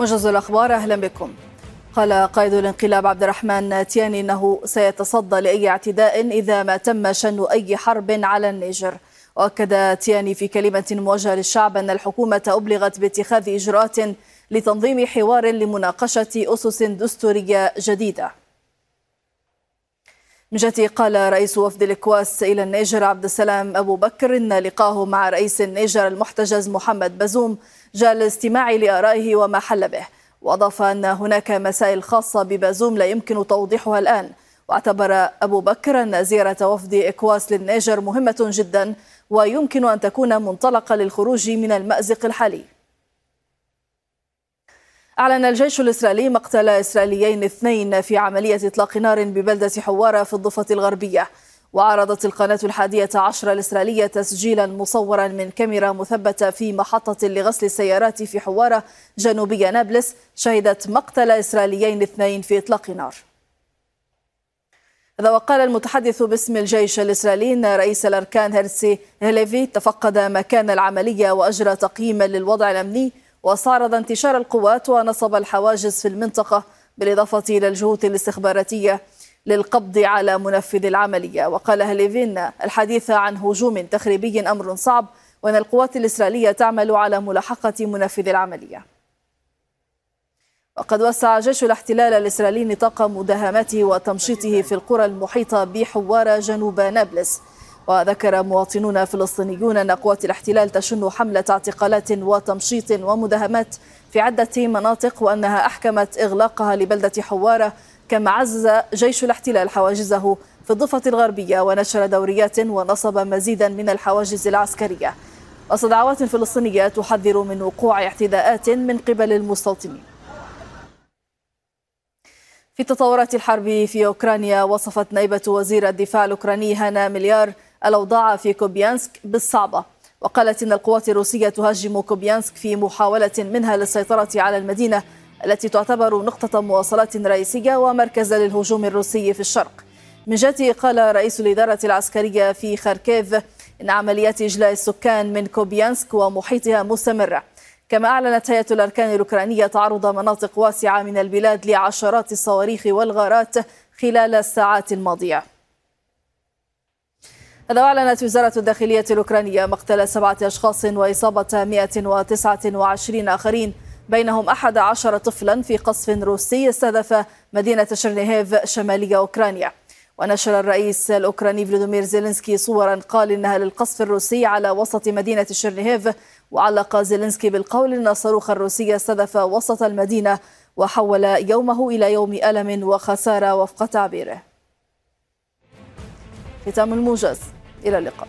موجز الأخبار أهلا بكم. قال قائد الانقلاب عبد الرحمن تياني أنه سيتصدى لأي اعتداء إذا ما تم شن أي حرب على النيجر. وأكد تياني في كلمة موجهة للشعب أن الحكومة أبلغت باتخاذ إجراءات لتنظيم حوار لمناقشة أسس دستورية جديدة. من جهته قال رئيس وفد الإكواس إلى النيجر عبد السلام أبو بكر إن لقاءه مع رئيس النيجر المحتجز محمد بزوم جاء الاستماع لآرائه وما حل به. وأضاف أن هناك مسائل خاصة ببازوم لا يمكن توضيحها الآن. واعتبر أبو بكر أن زيارة وفد إكواس للنيجر مهمة جدا ويمكن أن تكون منطلقا للخروج من المأزق الحالي. أعلن الجيش الإسرائيلي مقتل إسرائيليين اثنين في عملية إطلاق نار ببلدة حوارة في الضفة الغربية. وعرضت القناة الحادية عشر الإسرائيلية تسجيلا مصورا من كاميرا مثبتة في محطة لغسل السيارات في حوارة جنوبية نابلس شهدت مقتل إسرائيليين اثنين في إطلاق نار. هذا وقال المتحدث باسم الجيش الإسرائيلي أن رئيس الأركان هيرسي هيليفي تفقد مكان العملية وأجرى تقييما للوضع الأمني واستعرض انتشار القوات ونصب الحواجز في المنطقة بالإضافة إلى الجهود الاستخباراتية للقبض على منفذ العملية. وقال هليفين الحديث عن هجوم تخريبي أمر صعب وأن القوات الإسرائيلية تعمل على ملاحقة منفذ العملية. وقد وسع جيش الاحتلال الإسرائيلي نطاق مداهماته وتمشيطه في القرى المحيطة بحوارة جنوب نابلس. وذكر مواطنون فلسطينيون أن قوات الاحتلال تشن حملة اعتقالات وتمشيط ومداهمات في عدة مناطق وأنها أحكمت إغلاقها لبلدة حوارة كما عزز جيش الاحتلال حواجزه في الضفة الغربية ونشر دوريات ونصب مزيدا من الحواجز العسكرية. وسط دعوات فلسطينية تحذر من وقوع اعتداءات من قبل المستوطنين. في تطورات الحرب في أوكرانيا وصفت نائبة وزير الدفاع الأوكراني هانا ماليار الأوضاع في كوبيانسك بالصعبة. وقالت إن القوات الروسية تهاجم كوبيانسك في محاولة منها للسيطرة على المدينة التي تعتبر نقطة مواصلات رئيسية ومركزا للهجوم الروسي في الشرق. من جهته قال رئيس الإدارة العسكرية في خاركيف إن عمليات إجلاء السكان من كوبيانسك ومحيطها مستمرة. كما أعلنت هيئة الأركان الأوكرانية تعرض مناطق واسعة من البلاد لعشرات الصواريخ والغارات خلال الساعات الماضية. هذا أعلنت وزارة الداخلية الأوكرانية مقتل سبعة أشخاص وإصابة 129 آخرين بينهم أحد عشر طفلا في قصف روسي استهدف مدينة شرنيهيف شمالية أوكرانيا. ونشر الرئيس الأوكراني فلاديمير زيلينسكي صورا قال إنها للقصف الروسي على وسط مدينة شرنيهيف وعلق زيلينسكي بالقول أن الصاروخ الروسي استهدف وسط المدينة وحول يومه إلى يوم ألم وخسارة وفق تعبيره. ختام الموجز. إلى اللقاء.